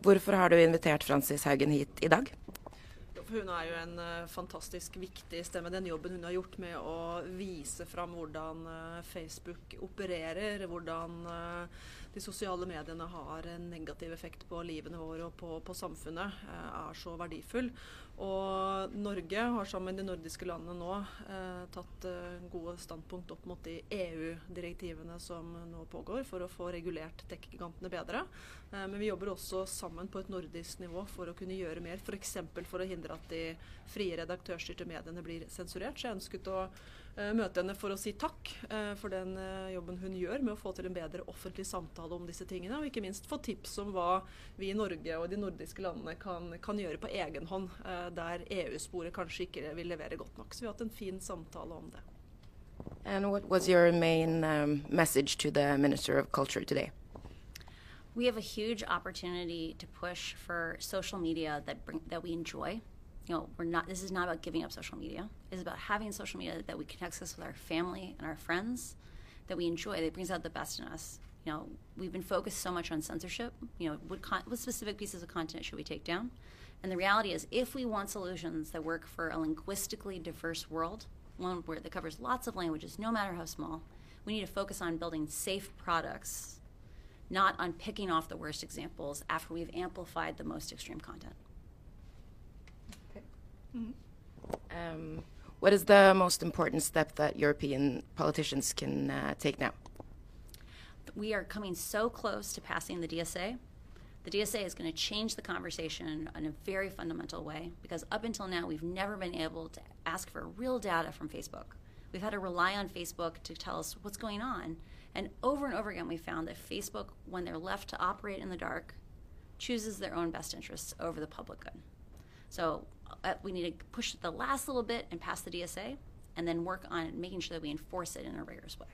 Hvorfor har du invitert Francis Haugen hit i dag? Hun er jo en uh, fantastisk viktig stemme. Den jobben hun har gjort med å vise fram hvordan uh, Facebook opererer, hvordan uh, de sosiale mediene har en negativ effekt på livene våre og på, på samfunnet, er så verdifull. Og Norge har sammen med de nordiske landene nå eh, tatt eh, gode standpunkt opp mot de EU-direktivene som nå pågår, for å få regulert tech-gigantene bedre. Eh, men vi jobber også sammen på et nordisk nivå for å kunne gjøre mer, f.eks. For, for å hindre at de frie redaktørstyrte mediene blir sensurert. Så jeg ønsket å Eh, møte henne for å si takk eh, for den eh, jobben hun gjør med å få til en bedre offentlig samtale om disse tingene, og ikke minst få tips om hva vi i Norge og de nordiske landene kan, kan gjøre på egen hånd, der EU-sporet kanskje ikke vil levere godt nok. Så vi har hatt en fin samtale om det. And what was your main um, message to the Minister of Culture today? We have a huge opportunity to push for social media that bring, that we enjoy you know, we're not, this is not about giving up social media. It's about having social media that we can access with our family and our friends that we enjoy, that brings out the best in us. You know, we've been focused so much on censorship. You know, what, con- what specific pieces of content should we take down? And the reality is, if we want solutions that work for a linguistically diverse world, one where that covers lots of languages, no matter how small, we need to focus on building safe products, not on picking off the worst examples after we've amplified the most extreme content. Mm-hmm. Um, what is the most important step that European politicians can uh, take now? We are coming so close to passing the DSA. The DSA is going to change the conversation in a very fundamental way because up until now, we've never been able to ask for real data from Facebook. We've had to rely on Facebook to tell us what's going on. And over and over again, we found that Facebook, when they're left to operate in the dark, chooses their own best interests over the public good. So Uh, we need to push the last little bit and pass the DSA, and then work on making sure that we enforce it in a rigorous way.